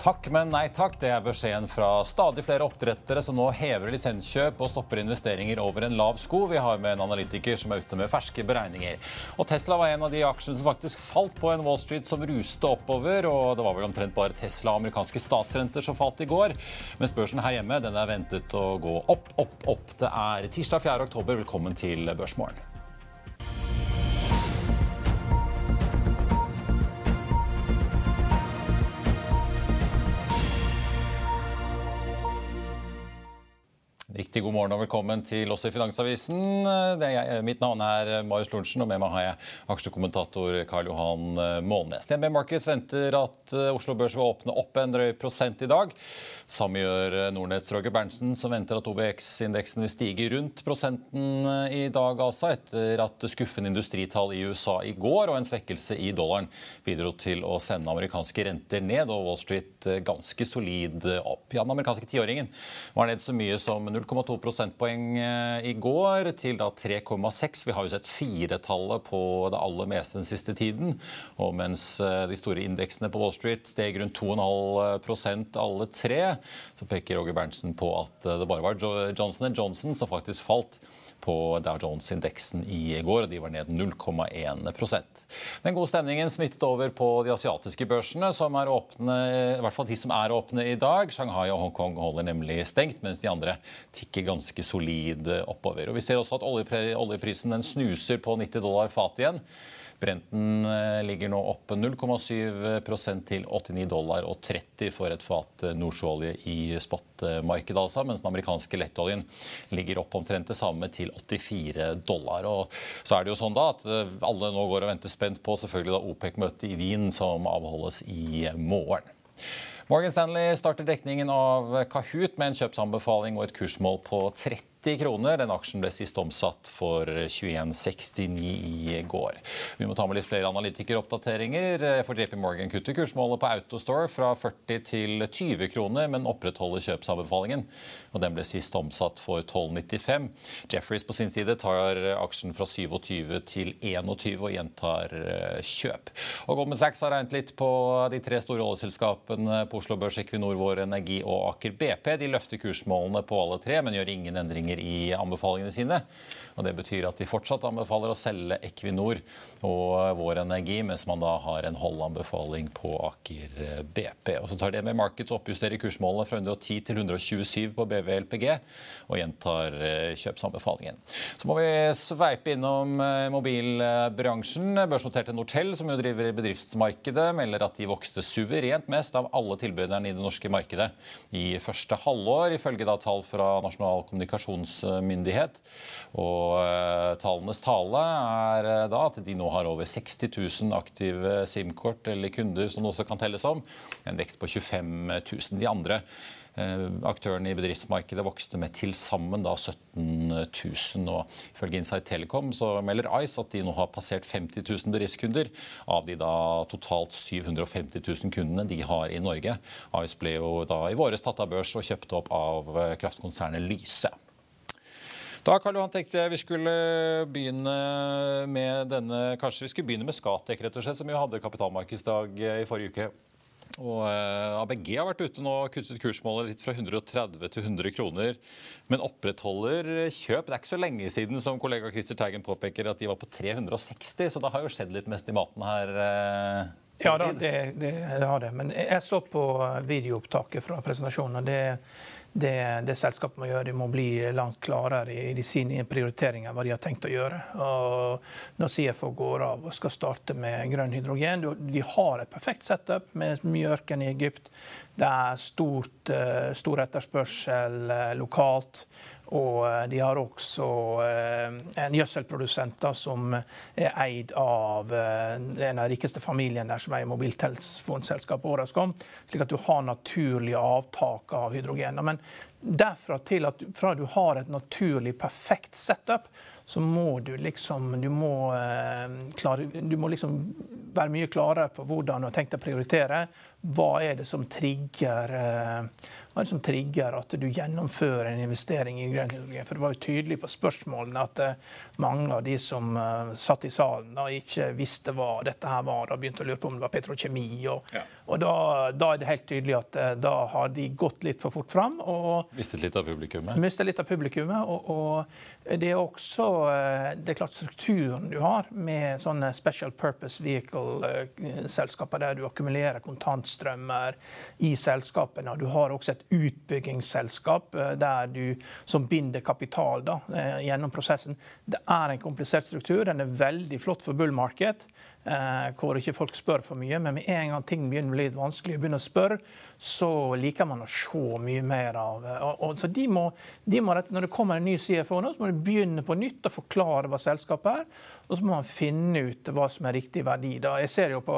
Takk, men nei takk. Det er beskjeden fra stadig flere oppdrettere som nå hever lisenskjøp og stopper investeringer over en lav sko. Vi har med en analytiker som er ute med ferske beregninger. Og Tesla var en av de aksjene som faktisk falt på en Wall Street som ruste oppover. Og det var vel omtrent bare Tesla og amerikanske statsrenter som falt i går. Mens børsen her hjemme den er ventet å gå opp, opp, opp. Det er tirsdag 4. oktober. Velkommen til Børsmorgen. riktigt Riktig god morgen og velkommen til oss i Finansavisen. Jeg, mitt navn er Marius Lorentzen, og med meg har jeg aksjekommentator Karl Johan Målnes. DNB Markets venter at Oslo Børs vil åpne opp en drøy prosent i dag. Samme gjør Nordnetts Roger Berntsen, som venter at OBX-indeksen vil stige rundt prosenten i dag, altså, etter at skuffende industritall i USA i går og en svekkelse i dollaren bidro til å sende amerikanske renter ned og Wall Street ganske solid opp. Ja, den amerikanske tiåringen var ned så mye som 0,2 prosentpoeng i går, til da 3,6. Vi har jo sett firetallet på det aller meste den siste tiden. Og mens de store indeksene på Wall Street steg rundt 2,5% alle tre, så peker Roger Berntsen på at det bare var Johnson Johnson som faktisk falt på Dow Jones-indeksen i går, og de var ned 0,1% Den gode stemningen smittet over på de asiatiske børsene, som er åpne, i hvert fall de som er åpne i dag. Shanghai og Hongkong holder nemlig stengt, mens de andre tikker ganske solid oppover. Og Vi ser også at oljeprisen snuser på 90 dollar fatet igjen. Brenten ligger nå opp 0,7% til 89 dollar og 30 for et fat nordsjøolje i spotmarkedet, altså, mens den amerikanske lettoljen ligger opp omtrent det samme til 84 dollar. Og så er det jo sånn da at alle nå går og venter spent på selvfølgelig da OPEC-møtet i Wien som avholdes i morgen. Morgan Stanley starter dekningen av Kahoot med en kjøpsanbefaling og et kursmål på 30 kroner. Den aksjen ble sist omsatt for 21,69 i går. Vi må ta med litt flere analytikeroppdateringer. For JP Morgan kutter kursmålet på Autostore fra 40 til 20 kroner, men opprettholder kjøpsanbefalingen. Og den ble sist omsatt for 12,95. Jefferies på sin side tar aksjen fra 27 til 21 og gjentar kjøp. Og Goldman Sachs har regnet litt på de tre store oljeselskapene på Oslo Børs, Equinor, Vår Energi og Aker BP. De løfter kursmålene på alle tre, men gjør ingen endringer i anbefalingene sine. Og Det betyr at de fortsatt anbefaler å selge Equinor og Vår Energi, mens man da har en holdanbefaling på Aker BP. Og Så tar DNB Markets oppjusterer kursmålene fra 110 til 127 på BV LPG og gjentar kjøpsanbefalingen. Så må vi sveipe innom mobilbransjen. Børsnoterte Nortel, som jo driver bedriftsmarkedet, melder at de vokste suverent mest av alle tilbyderne i det norske markedet i første halvår, ifølge da tall fra Nasjonal kommunikasjonsmyndighet. Og tallenes tale er da at de nå har over 60 000 aktive SIM-kort eller kunder som det også kan telles om. En vekst på 25 000. De andre aktørene i bedriftsmarkedet vokste med til sammen da 17 000. Og ifølge Insight Telecom så melder Ice at de nå har passert 50 000 bedriftskunder. Av de da totalt 750 000 kundene de har i Norge. Ice ble jo da i våres tatt av børs og kjøpt opp av kraftkonsernet Lyse. Da Karl Johan, tenkte jeg vi skulle begynne med denne, kanskje vi skulle begynne med Skatek, rett og slett, som jo hadde kapitalmarkedsdag i forrige uke. Og ABG har vært ute nå og kuttet kursmålet litt fra 130 til 100 kroner, men opprettholder kjøp. Det er ikke så lenge siden som kollega Christer Teigen påpeker at de var på 360, så det har jo skjedd litt mest i maten her. Ja, da, det, det, det har det. Men jeg så på videoopptaket fra presentasjonen. og Det, det, det selskapet må gjøre, de må bli langt klarere i, i sine prioriteringer hva de har tenkt å gjøre. Og når CFO går av og skal starte med grønn hydrogen De har et perfekt setup med mye ørken i Egypt. Det er stort, stor etterspørsel lokalt. Og eh, de har også en gjødselprodusent som er eid av en av de rikeste familiene der som eier mobiltelefonselskapet Orascom. Slik at du har naturlige avtak av hydrogen. Men derfra til at fra du har et naturlig, perfekt setup, så må du liksom Du må, klare, du må liksom være mye klarere på hvordan du har tenkt å prioritere. Hva er det som trigger, hva er det som trigger at du gjennomfører en investering i grønn hydrogen? For det var jo tydelig på spørsmålene at mange av de som satt i salen, da ikke visste hva dette her var. og begynte å lure på om det var petrokjemi. Og, ja. Og da, da, er det helt tydelig at da har de gått litt for fort fram. Og mistet litt av publikummet? Mistet litt av publikummet. Og, og det er også det er klart strukturen du har med sånne special purpose vehicle-selskaper der du akkumulerer kontantstrømmer i selskapene. Du har også et utbyggingsselskap eh, der du, som binder kapital da, eh, gjennom prosessen. Det er en komplisert struktur. Den er veldig flott for bull market. Eh, hvor ikke folk spør for mye. Men med en gang ting begynner å bli litt vanskelig, og begynner å spørre, så liker man å se mye mer av eh, og, og, så de må, de må, Når det kommer en ny CFO, nå, så må de begynne på nytt og forklare hva selskapet er. Og så må man finne ut hva som er riktig verdi. Da. Jeg ser jo på,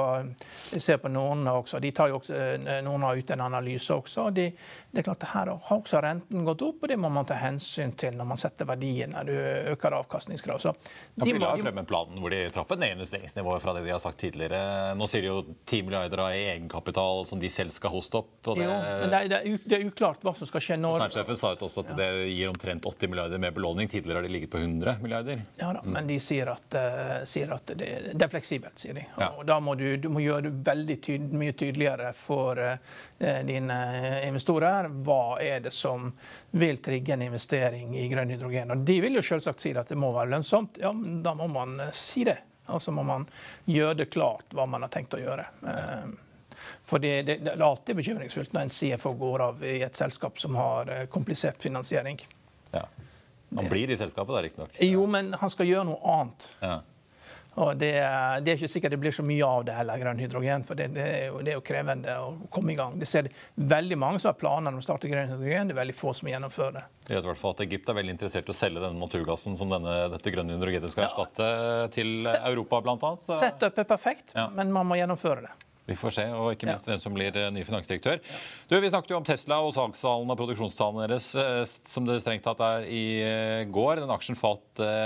jeg ser på noen også. De tar jo også, eh, noen har ut en analyse også. De, det er klart, Her har også renten gått opp, og det må man ta hensyn til når man setter verdien når du øker avkastningskrav. Så de la frem en plan hvor de trapper ned investeringsnivået fra det de har sagt tidligere. Nå sier de jo 10 milliarder av egenkapital som de selv skal hoste opp. Det... Jo, men det er, det er, uklart hva som skal skje når Fernsjefen sa ut også at det gir omtrent 80 milliarder med belåning. Tidligere har de ligget på 100 milliarder. Ja da, men de sier at, uh, sier at det, det, er fleksibelt, sier de. Ja. Og da må du, du må gjøre det veldig tyd, mye tydeligere for uh, dine investorer hva er det som vil trigge en investering i grønn hydrogen. Og De vil jo selvsagt si at det må være lønnsomt. Ja, men Da må man eh, si det. Altså må man gjøre det klart hva man har tenkt å gjøre. Eh, for det, det, det er alltid bekymringsfullt når en CFO går av i et selskap som har eh, komplisert finansiering. Ja. Han blir i selskapet, da, riktignok. Jo, men han skal gjøre noe annet. Ja. Og det, det, er ikke sikkert det blir så mye av det heller, grønn hydrogen. For det, det, er jo, det, er jo, krevende å komme i gang. Det ser veldig mange som har planer om å starte grønn hydrogen. Det er veldig få som gjennomfører det. Jeg vet i hvert fall at Egypt er veldig interessert i å selge denne naturgassen som denne, dette grønne hydrogenet skal erstatte til Europa, bl.a. opp er perfekt, ja. men man må gjennomføre det. Vi får se, og ikke minst ja. hvem som blir eh, ny finansdirektør. Du, Vi snakket jo om Tesla og salgstallene og produksjonstallene deres, eh, som det strengt tatt er i eh, går. Den aksjen falt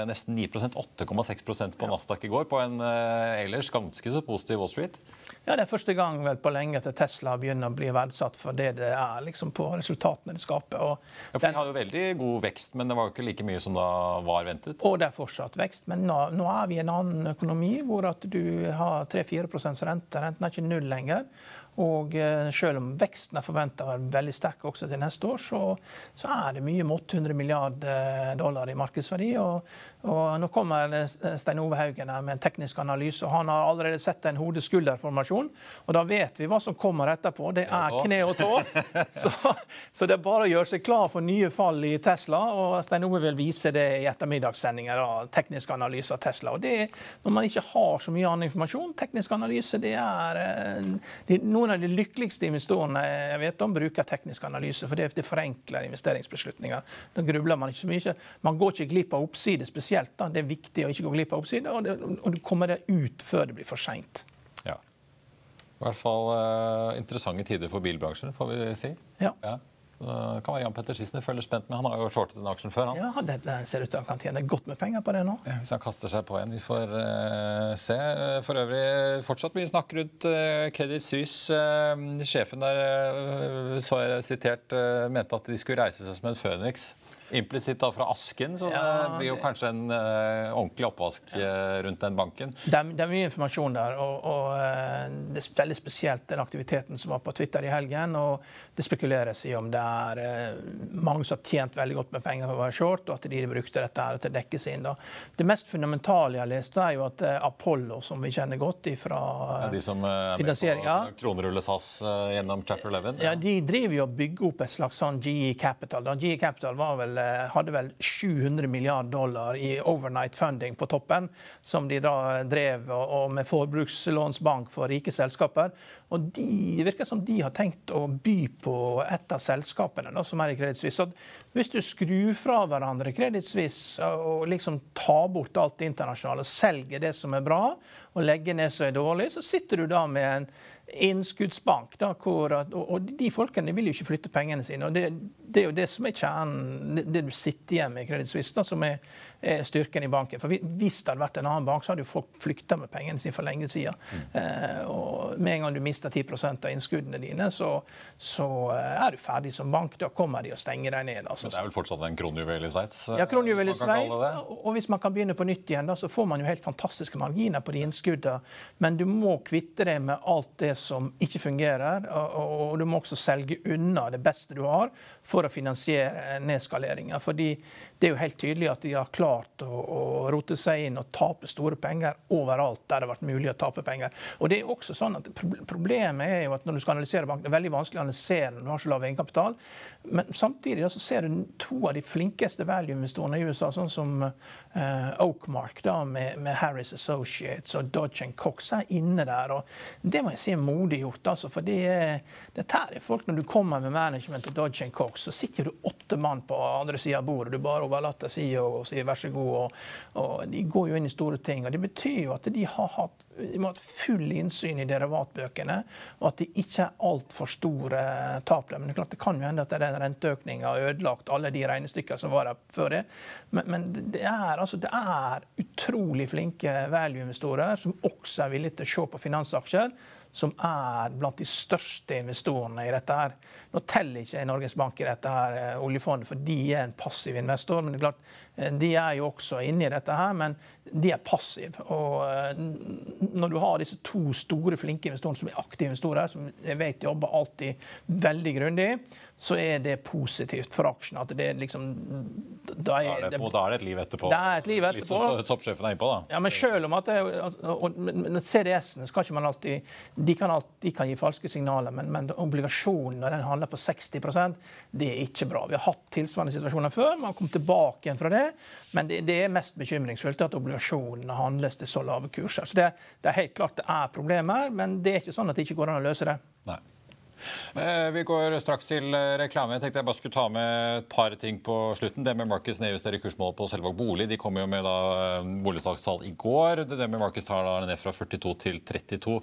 nesten 9% 8,6% på. Nasdaq i går, på en ellers ganske så positiv Wall Street. Ja, Det er første gang vel på lenge at Tesla begynner å bli verdsatt for det det er, liksom på resultatene det skaper. Og ja, for De har jo veldig god vekst, men det var jo ikke like mye som da var ventet? Og det er fortsatt vekst, men nå, nå er vi i en annen økonomi hvor at du har 3-4 rente. Renten er ikke null lenger. Og eh, selv om veksten er forventa å være veldig sterk også til neste år, så, så er det mye med 800 milliarder dollar i markedsverdi. Og, og nå kommer Stein Ove Haugen her med en teknisk analyse. og Han har allerede sett en hode-skulder-formasjon. og Da vet vi hva som kommer etterpå. Det er kne og tå. Så, så, det er bare å gjøre seg klar for nye fall i Tesla. og Stein Ove vil vise det i ettermiddagssendinger av teknisk analyse av Tesla. og det, Når man ikke har så mye annen informasjon, teknisk analyse det er, eh, er Noen av de lykkeligste investorene jeg vet om, bruker teknisk analyse, for det, det forenkler investeringsbeslutninger. Da grubler man ikke så mye. Man går ikke glipp av oppside, spesielt spesielt. Da. Det er viktig å ikke gå glipp av oppsider, og, det, og du kommer deg ut før det blir for seint. Ja. I hvert fall uh, interessante tider for bilbransjen, får vi si. Ja. ja. Uh, kan være Jan Petter Sissener følger spent med. Han har jo shortet den aksjen før. han. Ja, det, det, ser ut til han kan tjene godt med penger på det nå. Ja, hvis han kaster seg på en. Vi får uh, se. For øvrig fortsatt mye snakk rundt uh, Credit Suisse. sjefen der, så jeg sitert, mente at de skulle reise seg som en føniks implisitt fra asken, så ja, det blir jo kanskje en uh, ordentlig oppvask uh, rundt den banken. Det er, det er, mye informasjon der, og, og uh, det er veldig spesielt den aktiviteten som var på Twitter i helgen. og Det spekuleres i om det er mange som har tjent veldig godt med penger for å være short, og at de brukte dette her til å dekke seg inn. Da. Det mest fundamentale jeg har lest, er jo at Apollo, som vi kjenner godt fra ja, De som er med på kronerulle SAS gjennom Chapter 11? Ja. ja, de driver jo og bygger opp et slags sånn GE Capital. Da. GE Capital var vel vel, hadde vel 700 milliarder dollar i overnight funding på toppen, som de da drev og med forbrukslånsbank for rike selskaper. Og de virker som de har tenkt å by på et av selskapene da, som er i Credit Suisse. Hvis du skrur fra hverandre Credit Suisse og liksom tar bort alt det internasjonale og selger det som er bra, og legger ned som er dårlig, så sitter du da med en innskuddsbank. Da, hvor, og de folkene vil jo ikke flytte pengene sine. og Det, det er jo det som er kjernen, det, du sitter igjen med i Credit Suisse, da, som er, er, styrken i banken. For Hvis det hadde vært en annen bank, så hadde jo folk flykta med pengene sine for lenge siden. Mm. Eh, og med en gang du mister 10% av innskuddene dine, så, så, eh, er du ferdig som bank. Da kommer de og stenger deg ned. Altså. Men det er vel fortsatt en kronjuvel i Sveits? Ja, kronjuvel i Sveits. Og hvis man kan begynne på nytt igjen, da, så får man jo helt fantastiske marginer på de innskuddene. Men du må kvitte deg med alt det som ikke fungerer. Og, du må også selge unna det beste du har, for å finansiere nedskaleringa. Fordi det er jo helt tydelig at de har klart å, å, rote seg inn og tape store penger overalt der det har vært mulig å tape penger. Og det er jo også sånn at Problemet er jo at når du skal analysere banken, det er veldig vanskelig å analysere når du har så lav egenkapital. Men samtidig så ser du to av de flinkeste value-investorene i USA, sånn som uh, Oakmark da, med, med, Harris Associates og Dodge Cox, er inne der. og Det må jeg si er modig gjort. altså, for det, dette er folk, Når du kommer med management til Dodge Cox, så sitter du åtte mann på andre sida av bordet. Du bare overlater sida og sier vær så god. Og, og, De går jo inn i store ting. og Det betyr jo at de har hatt de må ha full innsyn i derivatbøkene, og at det ikke er altfor store tap. Men det, er klart, det kan jo hende at den renteøkninga har ødelagt alle de regnestykkene som var der før det. Men, men det, er, altså, det, er, utrolig flinke value-investorer som også er villige til å se på finansaksjer som er blant de største investorene i dette. her. Nå teller ikke Norges Bank i dette her, eh, oljefondet, for de er en passiv investor. men det er klart, eh, De er jo også inne i dette, her, men de er passive. Og eh, når du har disse to store, flinke investorene som er aktive investorer, som jeg vet jobber alltid veldig grundig, så er det positivt for aksjen. At det er liksom Da er det, da er det et liv etterpå. Det er et liv etterpå. Litt som toppsjefen er innpå, da. Ja, men selv om at det, og, men CDS-ene skal ikke man alltid de kan, alltid, de kan gi falske signaler, men, men obligasjonen når den handler på 60% det er ikke bra. Vi har hatt tilsvarende situasjoner før, man kommet tilbake igjen fra det. Men det, det er mest bekymringsfullt at obligasjonene handles til så lave kurser. Så det, det er helt klart det er problemer, men det er ikke sånn at det ikke går an å løse det. Nei. Eh, vi går straks til eh, reklame. Jeg tenkte jeg bare skulle ta med et par ting på slutten. Det med Marcus nedjusterer kursmålet på Selvåg bolig. De kom jo med da boligsalgstall i går. Det med Markus tar da ned fra 42 til 32.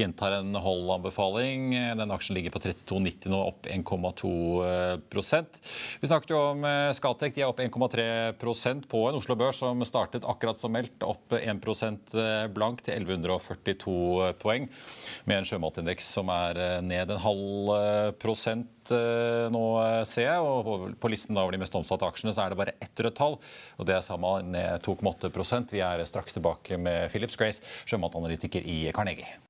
Gjentar en hold-anbefaling. Den aksjen ligger på 32,90 nå, opp 1,2% Vi snakket jo om Skatek. De er opp 1,3% på en Oslo Børs som startet akkurat som meldt, opp 1% blank til 1142 poeng, med en sjømatindeks som er ned en halv halv eh, prosent nå, eh, ser jeg. Og på listen over de mest omsatte aksjene så er det bare ett rødt tall. Og det er sammen ned 2,8% Vi er straks tilbake med Philips Grace, sjømatanalytiker i Carnegie.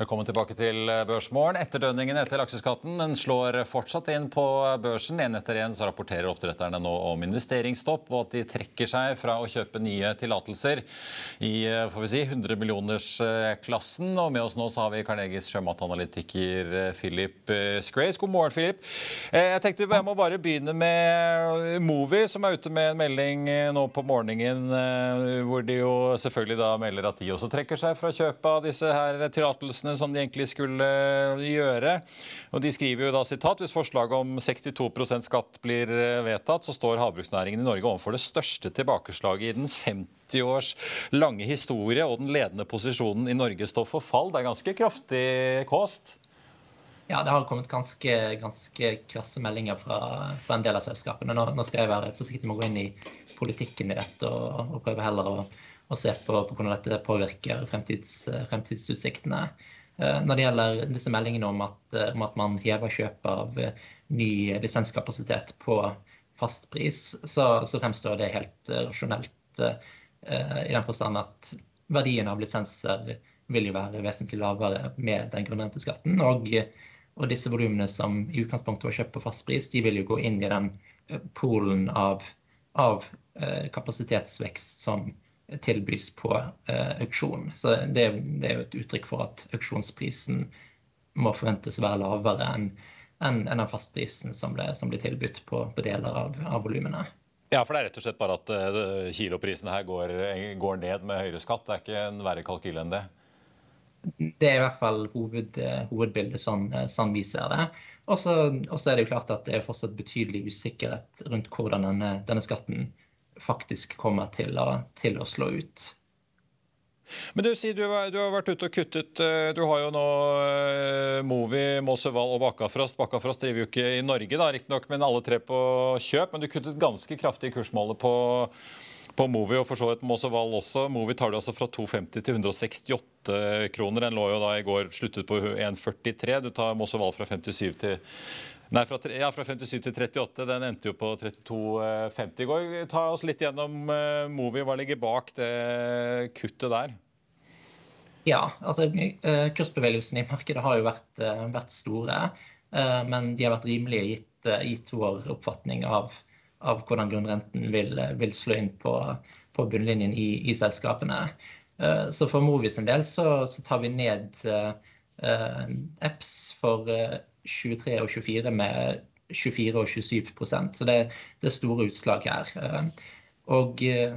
Velkommen tilbake til eh, Børsmorgen. Etterdønningen etter lakseskatten den slår fortsatt inn på børsen. En etter en rapporterer oppdretterne nå om investeringsstopp, og at de trekker seg fra å kjøpe nye tillatelser i eh, får vi si, 100 millioners-klassen. Og med oss nå så har vi Carnegies sjømatanalytiker eh, Philip Scrace. God morgen, Philip. Jeg tenkte jeg må bare begynne med Movi, som er ute med en melding nå på morgenen hvor de jo selvfølgelig da melder at de også trekker seg fra kjøpet av disse her tillatelsene grensene som de egentlig skulle eh, gjøre. Og De skriver jo da sitat hvis forslaget om 62 skatt blir eh, vedtatt, så står havbruksnæringen i Norge overfor det største tilbakeslaget i dens 50 års lange historie, og den ledende posisjonen i Norge står for fall. Det er ganske kraftig kost? Ja, det har kommet ganske, ganske krasse meldinger fra, fra, en del av selskapene. Nå, nå, skal jeg være forsiktig med å gå inn i politikken i dette og, og prøve heller å, å se på, på, hvordan dette påvirker fremtids, fremtidsutsiktene. Eh, når det gjelder disse meldingene om at, eh, om at man hever kjøp av, ny lisenskapasitet på fastpris, så, så fremstår det helt rasjonelt i den forstand at verdien av lisenser vil jo være vesentlig lavere med den grunnrenteskatten. Og, og disse volumene som i utgangspunktet var kjøpt på fast pris, de vil jo gå inn i den polen av, av kapasitetsvekst som tilbys på eh, auksjon. Så det, det, er jo et uttrykk for at auksjonsprisen må forventes å være lavere enn en, en den fastprisen som ble, som ble tilbudt på, på, deler av, av volumene. Ja, for det er rett og slett bare at uh, kiloprisene her går, går, ned med høyere skatt. Det er ikke en verre kalkyle enn det? Det er i hvert fall hoved, hovedbildet sånn, sånn vi ser det. Og så er det jo klart at det er fortsatt betydelig usikkerhet rundt hvordan denne, denne skatten faktisk kommer til å, til å slå ut. Men du sier du, du, har vært ute og kuttet eh, Du har jo nå uh, Movi, Mosseval og Bakkafrost. Bakkafrost driver jo ikke i Norge, da, riktignok, men alle tre på kjøp. Men du kuttet ganske kraftig i kursmålet på, på Movi og for så vidt Mosseval også. Movi tar du altså fra 250 til 168 kroner. Den lå jo da i går sluttet på 1,43. Du tar Mosseval fra 57 til Nei, fra, ja, fra 57 til 38. Den endte jo på 32,50 i går. Ta oss litt gjennom uh, Movi. Hva ligger bak det kuttet der? Ja, altså uh, kursbevegelsene i markedet har jo vært, uh, vært store. Uh, men de har vært rimelige gitt, gitt vår oppfatning av, av hvordan grunnrenten vil, vil, slå inn på, på bunnlinjen i, i selskapene. Så for Movi sin del så, så tar vi ned EPS for 23 og 24 med 24 og 27% Så det, det er store utslag her. Eh, og eh,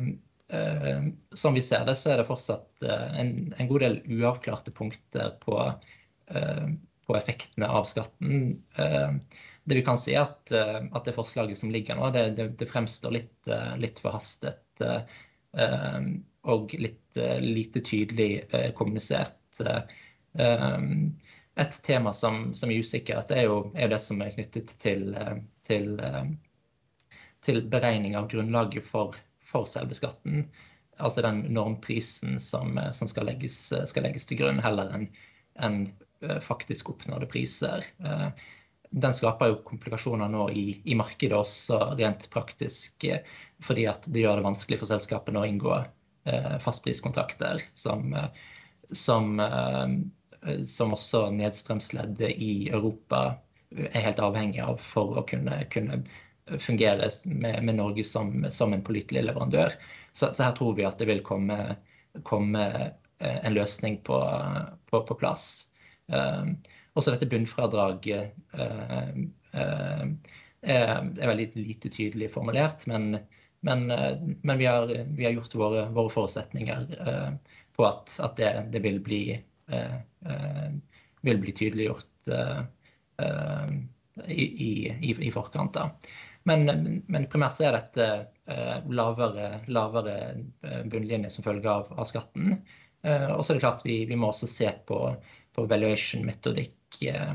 som vi ser det, så er det fortsatt eh, en, en god del uavklarte punkter på, på, effektene av skatten. Det vi kan si, er at, at det forslaget som ligger nå, det, det, det fremstår litt, litt forhastet og litt lite tydelig kommunisert. Et tema som, som er usikkert, er jo er det som er knyttet til, eh, til, eh, til beregning av grunnlaget for, for selve skatten. Altså den normprisen som, eh, som skal, legges, skal, legges, til grunn, heller enn en faktisk oppnådde priser. Den skaper jo komplikasjoner nå i, i, markedet også, rent praktisk, fordi at det gjør det vanskelig for selskapene å inngå fastpriskontrakter som, som som også nedstrømsleddet i Europa er helt avhengig av for å kunne, kunne fungere med, med Norge som, som, en pålitelig leverandør. Så, så, her tror vi at det vil komme, komme eh, en løsning på, på, på plass. Uh, også dette bunnfradraget uh, uh, er, veldig lite tydelig formulert, men, men, men vi, har, vi, har, gjort våre, våre forutsetninger på at, at det, det, vil bli vil bli tydeliggjort eh, i, i, i forkant. da. Men, men, primært så er dette eh, lavere, lavere bunnlinje som følge av, av skatten. Eh, og så er det klart vi, vi må også se på, på valuation-metodikk. Eh,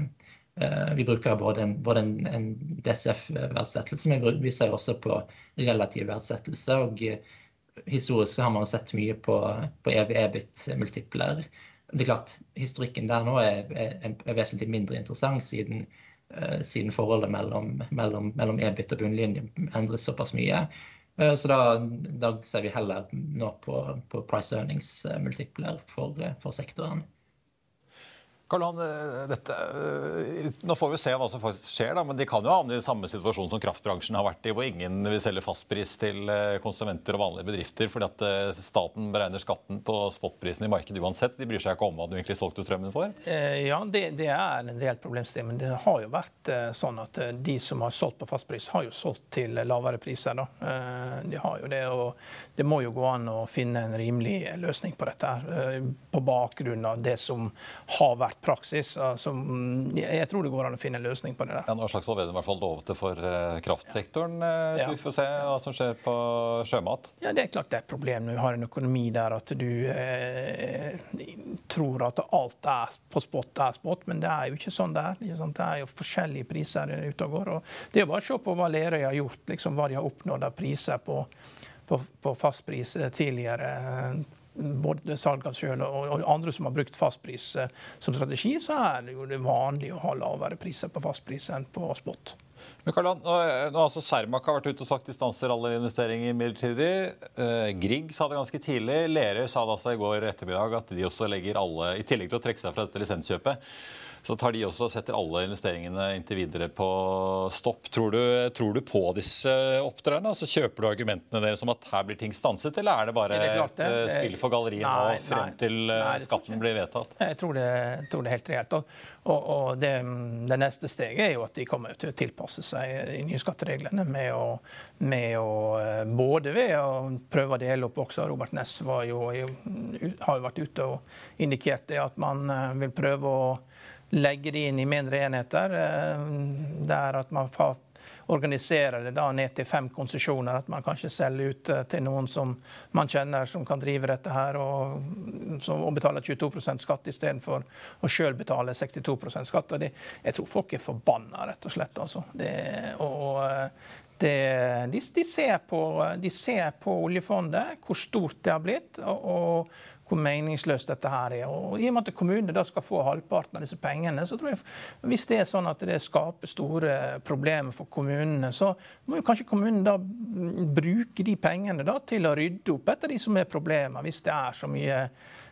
vi bruker både en, både en, en DCF-verdsettelse, men vi ser også på relativ verdsettelse. Og historisk har man sett mye på, på EV-EBIT-multipler det er klart, Historikken der nå er, er, er vesentlig mindre interessant, siden, uh, siden forholdet mellom, mellom, mellom EBIT og bunnlinje endres såpass mye. Uh, så da, da, ser vi heller nå på, på price earnings-multipler for, for sektoren. Karl Johan, eh, dette, eh, nå får vi se hva som faktisk skjer, da, men de kan jo havne i samme situasjon som kraftbransjen har vært i, hvor ingen vil selge fastpris til eh, konsumenter og vanlige bedrifter fordi at staten beregner skatten på spotprisen i markedet uansett. De bryr seg ikke om hva du egentlig solgte strømmen for? Ja, det, det er en reell problemstilling. Men det har jo vært sånn at de som har solgt på fastpris, har jo solgt til lavere priser. Da. De har jo det, og det må jo gå an å finne en rimelig løsning på dette på bakgrunn av det som har vært praksis. som jeg tror det går an å finne en løsning på det. der. Ja, nå Slagsvold Vedum i hvert fall for uh, kraftsektoren. Uh, så vi får se hva som skjer på sjømat. Ja, Det er klart det er et problem når vi har en økonomi der at du eh, tror at alt er på spot er spot, men det er jo ikke sånn det er. Det er jo forskjellige priser ute og går. Og det er bare å se på hva Lerøy har gjort, liksom, hva de har oppnådd av priser på på, på fastpris tidligere både salg sjøl og andre som har brukt fastpris eh, som strategi, så er det jo det vanlig å ha lavere priser på fastpris enn på spot. Men Karlan, nå, nå altså Cermaq har vært ute og sagt de stanser alle investeringer midlertidig. Eh, Grieg sa det ganske tidlig. Lerøy sa det altså i går ettermiddag at de også legger alle, i tillegg til å trekke seg fra dette lisenskjøpet, så tar de også og setter alle investeringene inntil videre på stopp. Tror du, tror du på disse oppdragene? Altså, kjøper du argumentene deres om at her blir ting stanset, eller er det bare det klart, det. et spill for galleriet nå frem til eh, nei, skatten blir vedtatt? Jeg tror det, tror det er helt reelt. Og, og, og det, det, neste steget er jo at de kommer til å tilpasse seg de nye skattereglene med å, med å eh, Både ved å prøve å dele opp også. Robert Ness jo, har jo vært ute og indikert det at man eh, vil prøve å legge det inn i mindre enheter. Det er at man organiserer det da ned til fem konsesjoner. At man kanskje selger ut eh, til noen som man kjenner som kan drive dette her, og, og betaler 22% skatt istedenfor å sjøl betale 62% skatt. Og det, jeg tror folk er forbanna, rett og slett. Altså. Det, og eh, det, de, de, ser på, de, ser på, oljefondet, hvor stort det har blitt. og, og hvor meningsløst dette her er. Og I og med at kommunene da skal få halvparten av disse pengene, så tror jeg hvis det er sånn at det skaper store problemer for kommunene, så må jo kanskje kommunen da bruke de pengene da til å rydde opp etter de som er problemer, hvis det er så mye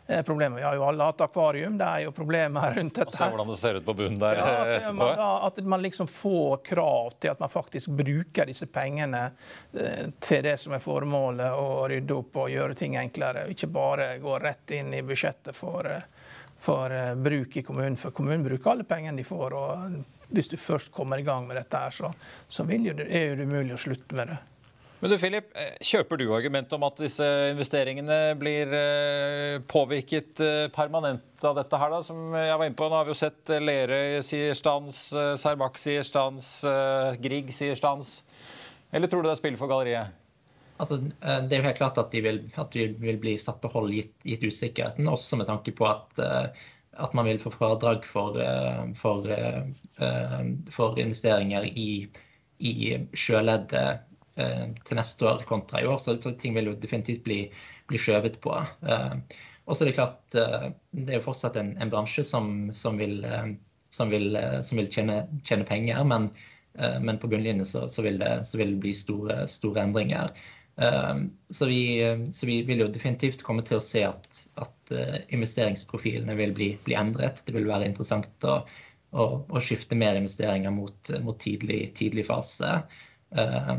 Eh, problemet. Vi har jo alle hatt akvarium. Det er jo problemer rundt dette. Og se hvordan det ser ut på bunnen der ja, etterpå. At man liksom får krav til at man faktisk bruker disse pengene eh, til det som er formålet, å rydde opp og gjøre ting enklere. Ikke bare gå rett inn i budsjettet for, eh, for bruk i kommunen. For kommunen bruker alle pengene de får. og Hvis du først kommer i gang med dette, her, så, så jo, er det umulig å slutte med det. Men du Philip, eh, Kjøper du argumentet om at disse investeringene blir eh, påvirket eh, permanent av dette her, da? Som jeg var inne på, nå har vi jo sett Lerøy sier stans, Cermaq sier stans, Grieg sier stans. Eller tror du det er spill for galleriet? Altså, det er jo helt klart at de vil, at de vil bli satt på hold gitt, gitt, usikkerheten, også med tanke på at, at man vil få fradrag for, for, for investeringer i, i sjøleddet til neste år kontra i år. Så, ting vil jo definitivt bli, bli skjøvet på. Eh, og så er det klart eh, det er jo fortsatt en, en bransje som, som, vil, som, vil, som vil tjene, tjene, penger, men, men på bunnlinjen så, så, vil det, så vil det bli store, store endringer. Så vi, så vi, vil jo definitivt komme til å se at, at investeringsprofilene vil bli, bli, endret. Det vil være interessant å, å, å skifte mer investeringer mot, mot tidlig, tidlig fase. Eh,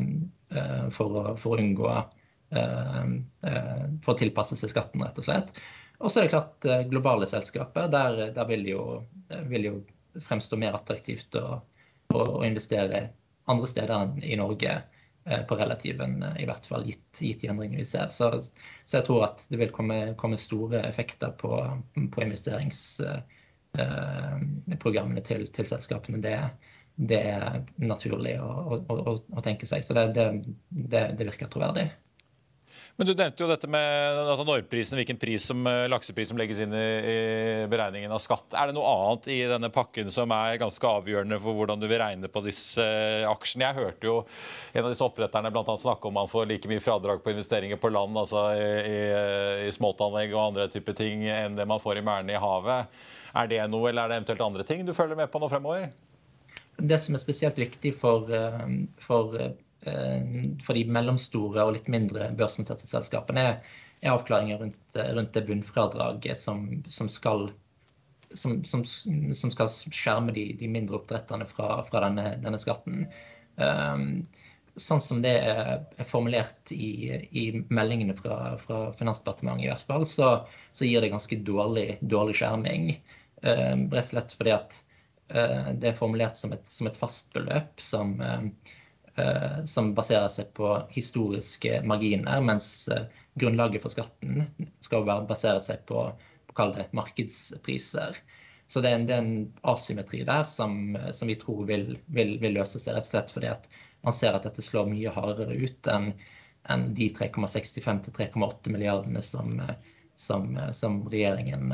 for å, for å unngå eh, eh, For å tilpasse seg skatten, rett og slett. Og så er det klart globale selskaper. Der, der vil, jo, vil jo fremstå mer attraktivt å, å, investere andre steder enn i Norge på relativen, i hvert fall gitt, gitt de vi ser. Så, så, jeg tror at det vil komme, komme store effekter på, på investeringsprogrammene til, til selskapene. Det, det er naturlig å, å, å tenke seg. Så det, det, det, det, virker troverdig. Men Du nevnte jo dette med altså normprisen, hvilken pris som, eh, laksepris som legges inn i, i, beregningen av skatt. Er det noe annet i denne pakken som er ganske avgjørende for hvordan du vil regne på disse eh, aksjene? Jeg hørte jo en av disse oppretterne blant annet snakke om man får like mye fradrag på investeringer på land, altså i, i, i småtanlegg og andre typer ting, enn det man får i merdene i havet. Er det noe, eller er det eventuelt andre ting du følger med på nå fremover? Det som er spesielt viktig for, eh, for, eh, for de mellomstore og litt mindre børsnoterte selskapene, er, er avklaringer rundt, rundt, det bunnfradraget som, som, skal, som, som, skal skjerme de, de mindre oppdretterne fra, fra denne, denne, skatten. Um, sånn som det er, formulert i, i meldingene fra, fra, Finansdepartementet, i hvert fall, så, så, gir det ganske dårlig, dårlig skjerming. Um, rett og slett fordi at Eh, det er formulert som et, som et fastbeløp som, eh, eh, som, baserer seg på historiske marginer, mens grunnlaget for skatten skal basere seg på, på markedspriser. Så det er, en, det er en, asymmetri der som, som vi tror vil, vil, vil, løse seg, rett og slett fordi at man ser at dette slår mye hardere ut enn en de 3,65-3,8 milliardene som, som, som regjeringen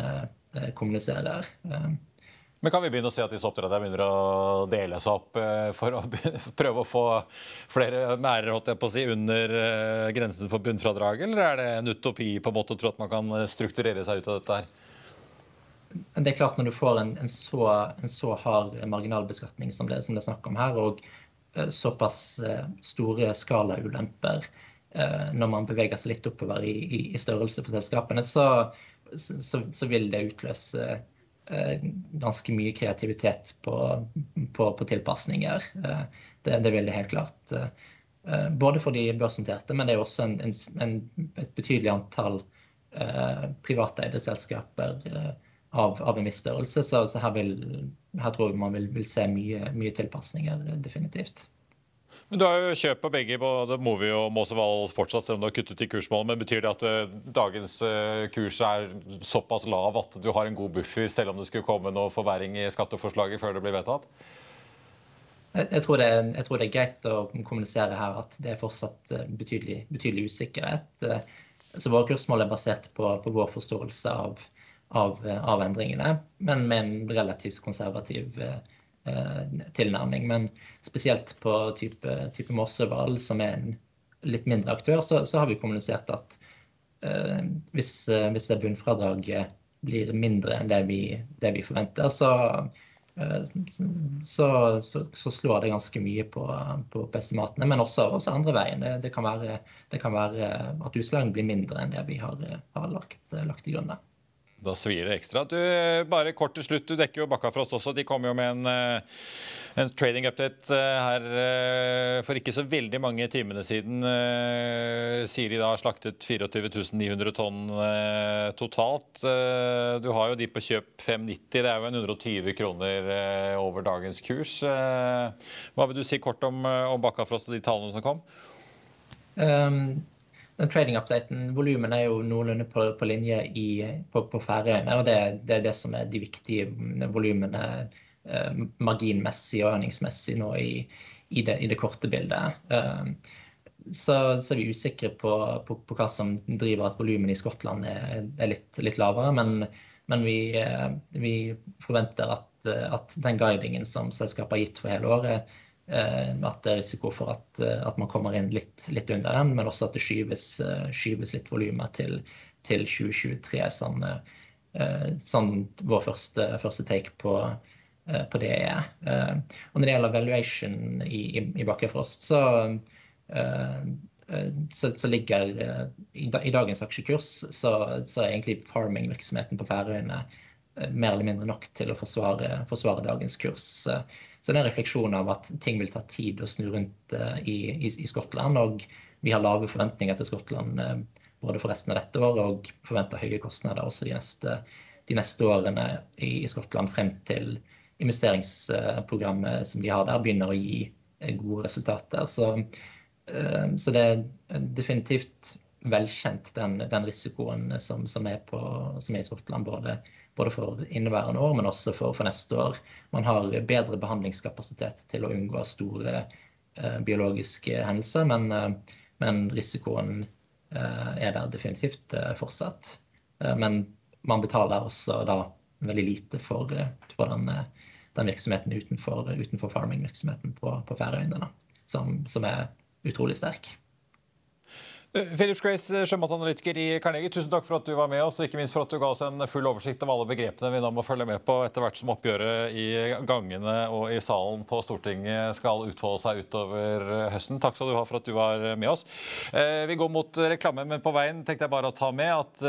kommuniserer. Men kan vi begynne å se at disse oppdretterne begynner å dele seg opp eh, for å prøve å få flere merder holdt jeg på å si, under eh, grensen for bunnfradrag, eller er det en utopi på en måte å tro at man kan eh, strukturere seg ut av dette her? Det er klart Når du får en, en, så, en så, hard marginalbeskatning som det, som det er snakk om her, og, såpass store skalaulemper når man beveger seg litt oppover i, i, i størrelse for selskapene, så, så, så, vil det utløse ganske mye kreativitet på, på, på tilpasninger. Det, det, vil det helt klart. Både for de børsnoterte, men det er også en, en, et betydelig antall eh, privateide selskaper eh, av, av, en viss størrelse. Så, så her, vil, her, tror jeg man vil, vil se mye, mye, tilpasninger, definitivt. Men Du har jo kjøp på begge, både Movi og Måsevall fortsatt, selv om du har kuttet i kursmål. Men betyr det at uh, dagens uh, kurs er såpass lav at du har en god buffer, selv om det skulle komme noe forverring i skatteforslaget før det blir vedtatt? Jeg, tror det, jeg, tror det er, greit å kommunisere her at det er fortsatt uh, betydelig, betydelig usikkerhet. Så våre kursmål er basert på, på vår forståelse av, av, av, endringene, men med en relativt konservativ eh, tilnærming. Men spesielt på type, type Mosseval, som er en litt mindre aktør, så, så har vi kommunisert at eh, hvis, hvis det bunnfradraget blir mindre enn det vi, det vi forventer, så Eh, så, så, slår det ganske mye på, på, estimatene. Men også, også andre veien. Det, det, kan være, det, kan være, at utslagene blir mindre enn det vi har, har lagt, lagt i grunn. Da svir det ekstra. Du, bare kort til slutt, du dekker jo Bakkafrost også. De kom jo med en, eh, en trading update eh, her eh, for ikke så veldig mange timene siden. Sier de da har slaktet 24 900 tonn totalt. Du har jo de på kjøp 590. Det er jo en 120 kroner over dagens kurs. Hva vil du si kort om, om Bakkafrost og de tallene som kom? Um den trading-updaten, volumene er jo noenlunde på, på linje i, på, på Færøyene. Og det, det, er det som er de viktige volumene eh, marginmessig og øningsmessig nå i, i, det, i, det, korte bildet. Eh, så, så, er vi usikre på, på, på hva som driver at volumene i Skottland er, er litt, litt, lavere. Men, men vi, eh, vi, forventer at, at den guidingen som selskapet har gitt for hele året, at det er risiko for at, eh, at man kommer inn litt, litt, under den, men også at det skyves, eh, skyves litt volumer til, til, 2023. Sånn, sånn vår første, første, take på, på det er. Og når det gjelder valuation i, i, i Bakkefrost, så, så, så, ligger i, i dagens aksjekurs så, så er egentlig farming-virksomheten på Færøyene mer eller mindre nok til å forsvare, forsvare dagens kurs. Så det er en refleksjon av at ting vil ta tid å snu rundt uh, i, i, i, Skottland. Og vi har lave forventninger til Skottland uh, både for resten av dette året og forventer høye kostnader også de neste, de neste årene i, i, Skottland frem til investeringsprogrammet som de har der, begynner å gi uh, gode resultater. Så, så, det er definitivt velkjent, den, den risikoen som, som, er på, som, er i Skottland. både både for inneværende år, men også for, for, neste år. Man har bedre behandlingskapasitet til å unngå store eh, biologiske hendelser, men, eh, men risikoen eh, er der definitivt eh, fortsatt. Eh, men man betaler også da veldig lite for, eh, for den, den, virksomheten utenfor, utenfor farming-virksomheten på, på Færøyene, som, som er utrolig sterk. Eh, Philips Grace, eh, sjømatanalytiker i Carnegie, tusen takk for at du var med oss, og ikke minst for at du ga oss en full oversikt av alle begrepene vi nå må følge med på etter hvert som oppgjøret i gangene og i salen på Stortinget skal utfolde seg utover høsten. Takk skal du ha for at du var med oss. Eh, vi går mot reklame, men på veien tenkte jeg bare å ta med at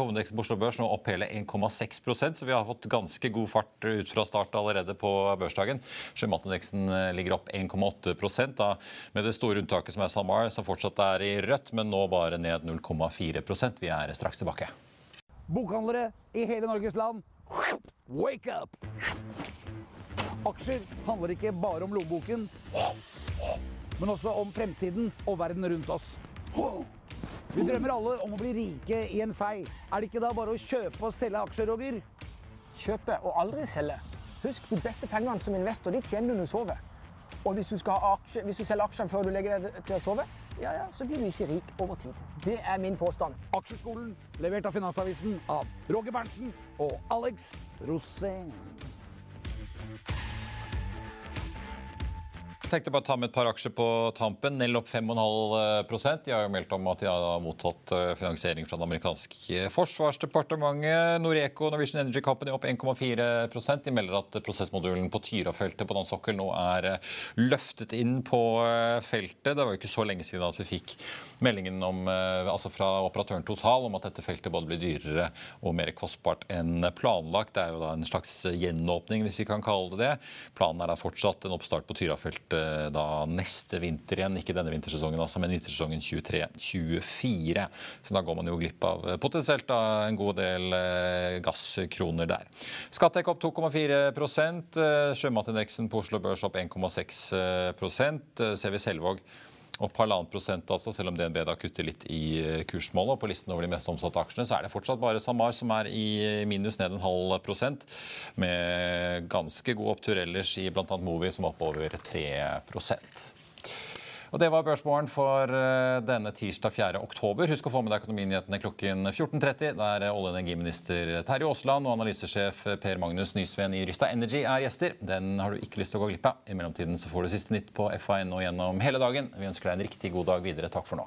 hovedindeksen på Oslo Børs nå opp hele 1,6% så vi har fått ganske god fart ut fra start allerede på børsdagen. Sjømatindeksen ligger opp 1,8 da med det store unntaket som er SalMar, som fortsatt er i rødt. men men nå bare ned 0,4% Vi er straks tilbake. Bokhandlere i hele Norges land, wake up! Aksjer handler ikke bare om lommeboken, men også om fremtiden og verden rundt oss. Vi drømmer alle om å bli rike i en fei. Er det ikke da bare å kjøpe og selge aksjer, Roger? Kjøpe og aldri selge. Husk, de beste pengene som investor de tjener når du sover. Og hvis du, aksje, hvis du selger aksjene før du legger deg til å sove, ja, ja, så blir du ikke rik over tid. Det er min påstand. Aksjeskolen, levert av Finansavisen av Roger Berntsen og Alex Rosén. Tenkte bare ta med et par aksjer på tampen. Nell opp 5,5% De har jo meldt om at de har mottatt eh, finansiering fra det amerikanske forsvarsdepartementet. Noreco Norwegian Energy Company opp 1,4 De melder at prosessmodulen på Tyra-feltet på dansk sokkel nå er eh, løftet inn på eh, feltet. Det var jo ikke så lenge siden at vi fikk meldingen om, altså fra operatøren Total om at dette feltet både blir dyrere og mer kostbart enn planlagt. Det er jo da en slags gjenåpning, hvis vi kan kalle det det. Planen er da fortsatt en oppstart på Tyrafeltet da neste vinter igjen. Ikke denne vintersesongen, altså, men vintersesongen 23-24. Så da går man jo glipp av eh, potensielt da en god del eh, gasskroner der. Skattek opp 2,4 eh, Sjømatindeksen på Oslo Børs opp 1,6 Ser vi Selvåg opp halvannen prosent, altså, selv om DNB da kutter litt i kursmålet. Og på listen over de mest omsatte aksjene så er det fortsatt bare SalMar som er i minus ned en halv prosent, med ganske god opptur ellers i bl.a. Movi, som er oppover 3 og Det var børsmålen for eh, denne tirsdag 4. oktober. Husk å få med deg økonominyhetene klokken 14.30, der olje- og energiminister Terje Aasland og analysesjef Per Magnus Nysveen i Rysta Energy er gjester. Den har du ikke lyst til å gå glipp av. I mellomtiden så får du siste nytt på FA.no gjennom hele dagen. Vi ønsker deg en riktig god dag videre. Takk for nå.